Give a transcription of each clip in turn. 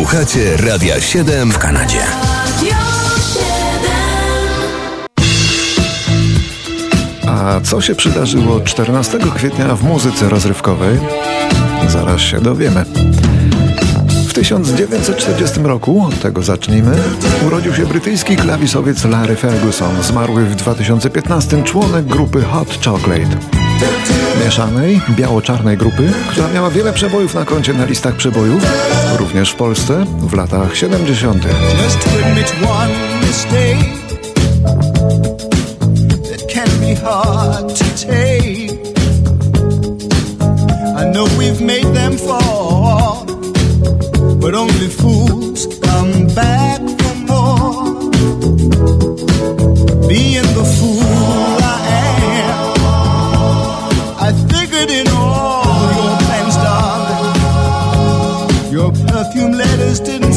Słuchacie Radia 7 w Kanadzie. A co się przydarzyło 14 kwietnia w muzyce rozrywkowej? Zaraz się dowiemy. W 1940 roku, od tego zacznijmy, urodził się brytyjski klawisowiec Larry Ferguson, zmarły w 2015 członek grupy Hot Chocolate. Mieszanej, biało-czarnej grupy, która miała wiele przebojów na koncie na listach przebojów, również w Polsce w latach 70. Just to admit one mistake that can be hard to take. I know we've made them fall, but only fools come back for more. Being your plans, darling. Your perfume letters didn't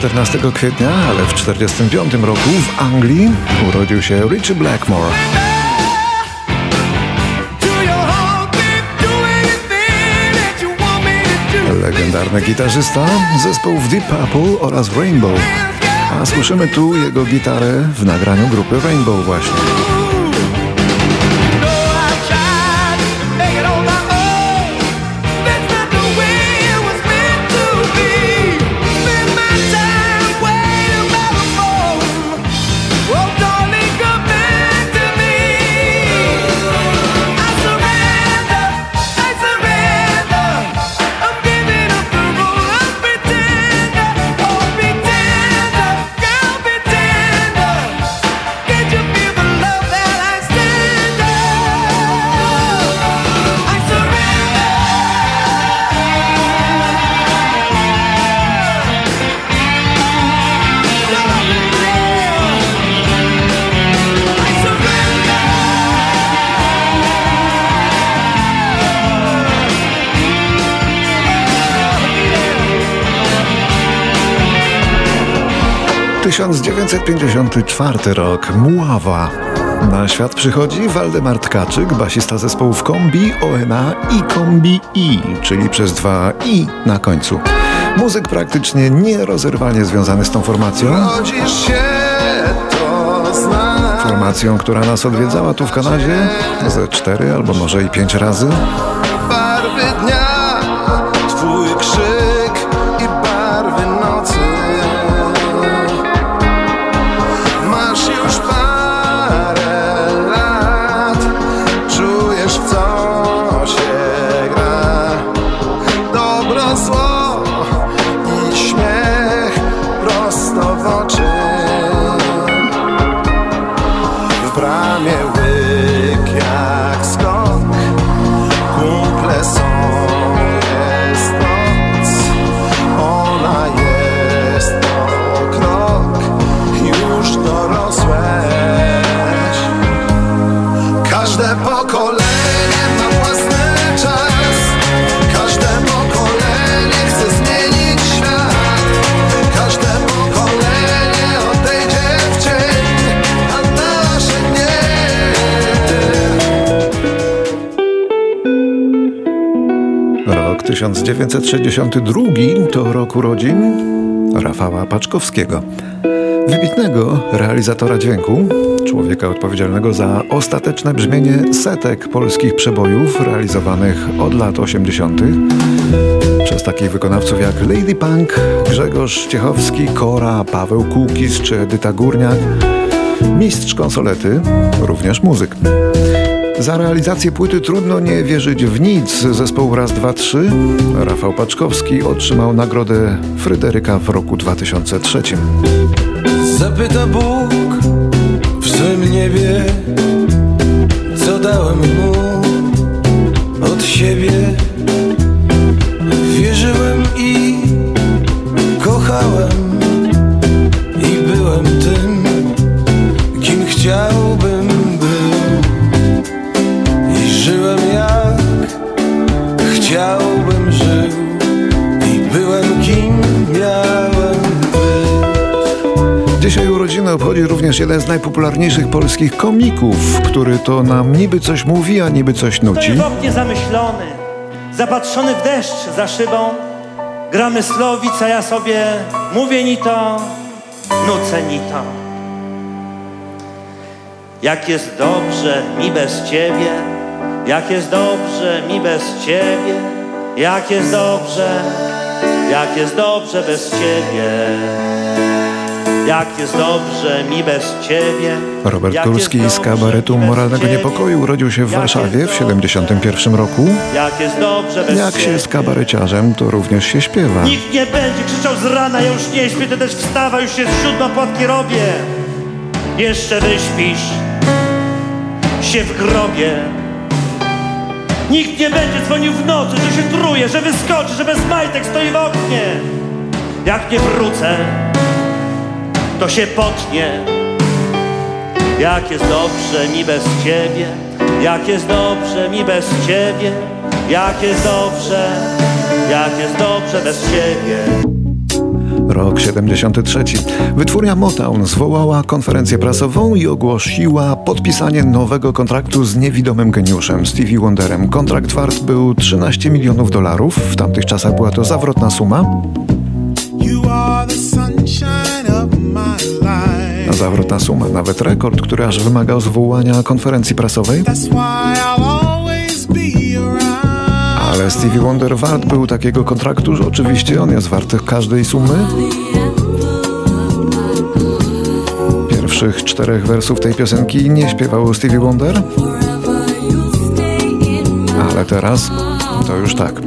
14 kwietnia, ale w 1945 roku w Anglii urodził się Richie Blackmore. Legendarny gitarzysta zespołów Deep Purple oraz Rainbow. A słyszymy tu jego gitarę w nagraniu grupy Rainbow właśnie. 1954 rok. Muława. Na świat przychodzi Waldemar Tkaczyk, basista zespołów Kombi, ONA i Kombi I, czyli przez dwa I na końcu. Muzyk praktycznie nierozerwalnie związany z tą formacją. Formacją, która nas odwiedzała tu w Kanadzie ze cztery albo może i pięć razy. 1962 to rok urodzin Rafała Paczkowskiego. Wybitnego realizatora dźwięku, człowieka odpowiedzialnego za ostateczne brzmienie setek polskich przebojów realizowanych od lat 80. przez takich wykonawców jak Lady Punk, Grzegorz Ciechowski, Kora, Paweł Kukiz czy Edyta Górniak. Mistrz konsolety, również muzyk. Za realizację płyty trudno nie wierzyć w nic. Zespoł Raz, Dwa, Trzy Rafał Paczkowski otrzymał nagrodę Fryderyka w roku 2003. Zapyta Bóg w swym niebie, co dałem mu od siebie. Wierzyłem i kochałem i byłem tym, kim chciałbym urodziny obchodzi również jeden z najpopularniejszych polskich komików, który to nam niby coś mówi, a niby coś nuci. Stoję w oknie zamyślony, zapatrzony w deszcz za szybą. Gramy slowic, a ja sobie mówię ni to, nucę ni to. Jak jest dobrze mi bez ciebie, jak jest dobrze mi bez ciebie, jak jest dobrze, jak jest dobrze bez ciebie. Jak jest dobrze mi bez ciebie. Robert jak jest Górski z kabaretu Moralnego. Niepokoju urodził się w Warszawie jest w 71 roku. Jak jest dobrze bez Jak się z kabareciarzem, to również się śpiewa. Nikt nie będzie krzyczał z rana, ja już nie śpię, ty też wstawa, już jest siódma, płatki robię. Jeszcze wyśpisz się w grobie. Nikt nie będzie dzwonił w nocy, że się truje, że wyskoczy, że bez majtek stoi w oknie. Jak nie wrócę, to się potnie. Jak jest dobrze mi bez ciebie, jak jest dobrze mi bez ciebie, jak jest dobrze, jak jest dobrze bez ciebie. Rok 73. Wytwórnia Motown zwołała konferencję prasową i ogłosiła podpisanie nowego kontraktu z niewidomym geniuszem Stevie Wonderem. Kontrakt wart był 13 milionów dolarów. W tamtych czasach była to zawrotna suma. Life. Zawrotna suma, nawet rekord, który aż wymagał zwołania konferencji prasowej. Ale Stevie Wonder wart był takiego kontraktu, że oczywiście on jest wart każdej sumy. Pierwszych czterech wersów tej piosenki nie śpiewał Stevie Wonder, ale teraz to już tak.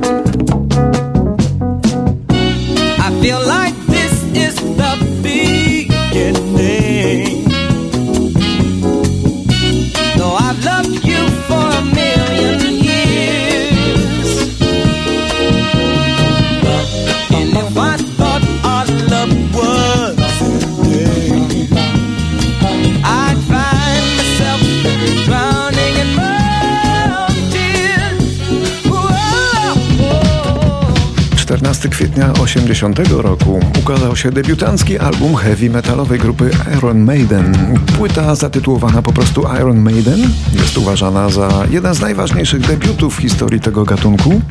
14 kwietnia 80 roku ukazał się debiutancki album heavy metalowej grupy Iron Maiden. Płyta zatytułowana po prostu Iron Maiden jest uważana za jeden z najważniejszych debiutów w historii tego gatunku.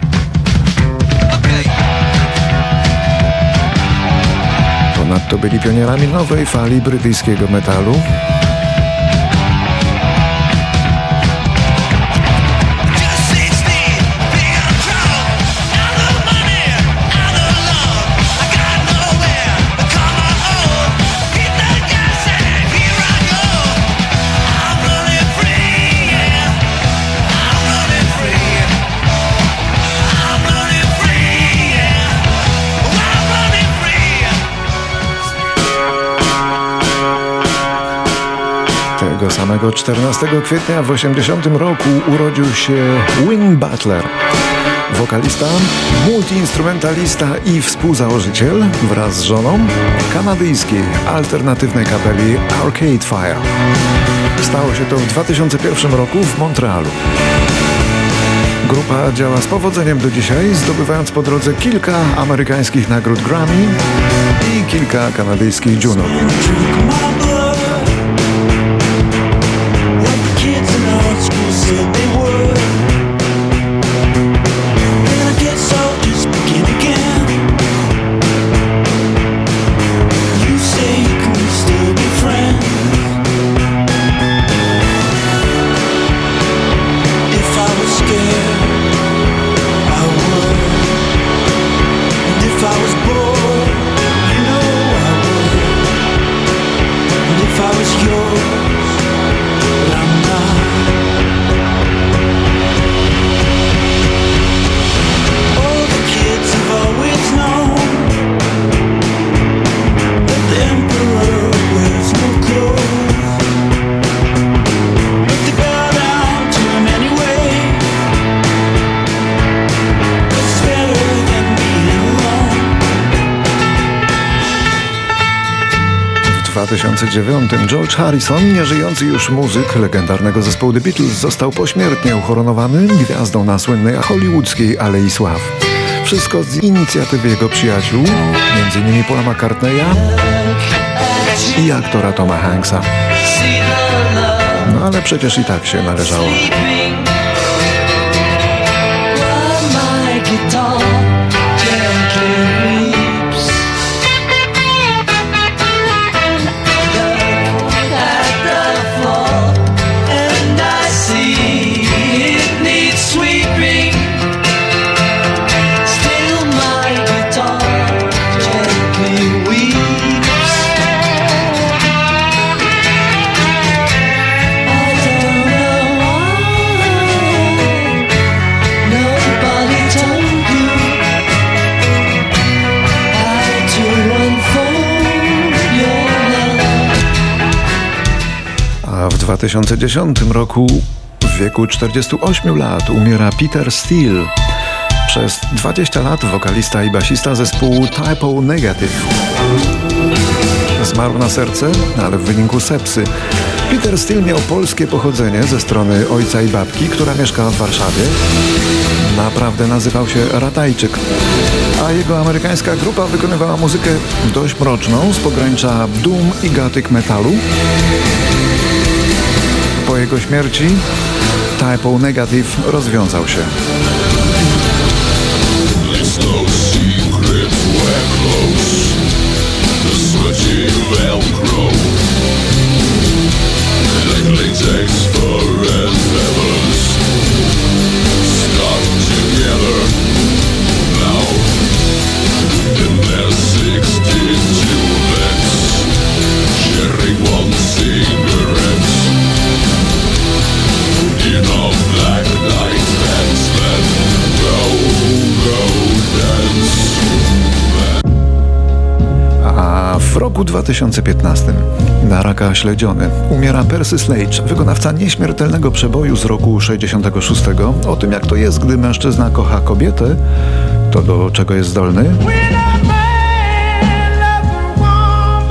Ponadto byli pionierami nowej fali brytyjskiego metalu. Tego samego 14 kwietnia w 80 roku urodził się Win Butler. Wokalista, multiinstrumentalista i współzałożyciel wraz z żoną kanadyjskiej alternatywnej kapeli Arcade Fire. Stało się to w 2001 roku w Montrealu. Grupa działa z powodzeniem do dzisiaj, zdobywając po drodze kilka amerykańskich nagród Grammy i kilka kanadyjskich Juno. 2009 George Harrison, nieżyjący już muzyk legendarnego zespołu The Beatles, został pośmiertnie uhoronowany gwiazdą na słynnej hollywoodzkiej Alei Sław. Wszystko z inicjatywy jego przyjaciół, m.in. Paula McCartneya i aktora Toma Hanksa. No ale przecież i tak się należało. 2010 roku w wieku 48 lat umiera Peter Steele. Przez 20 lat wokalista i basista zespołu Typo Negative. Zmarł na serce, ale w wyniku sepsy. Peter Steele miał polskie pochodzenie ze strony ojca i babki, która mieszkała w Warszawie. Naprawdę nazywał się Ratajczyk. A jego amerykańska grupa wykonywała muzykę dość mroczną z pogranicza doom i gothic metalu. Po jego śmierci Typo Negative rozwiązał się. Velcro. 2015 na raka śledziony umiera Percy Sledge, wykonawca nieśmiertelnego przeboju z roku 66. O tym, jak to jest, gdy mężczyzna kocha kobietę, to do czego jest zdolny.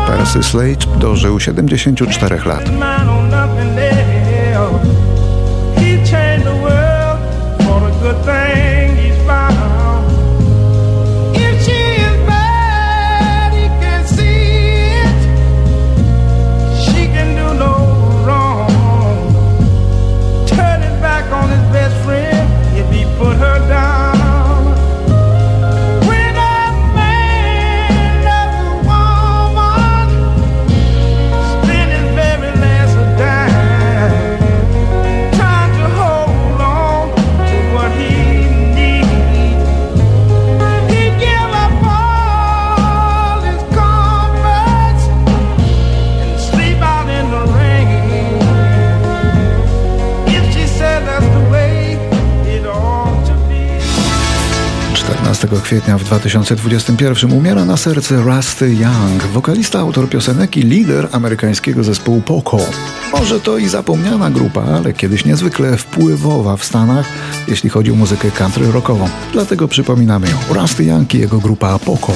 Percy Sledge dożył 74 lat. Kwietnia w 2021 umiera na serce Rusty Young, wokalista, autor piosenek i lider amerykańskiego zespołu Poco. Może to i zapomniana grupa, ale kiedyś niezwykle wpływowa w Stanach, jeśli chodzi o muzykę country rockową. Dlatego przypominamy ją. Rusty Young i jego grupa Poco.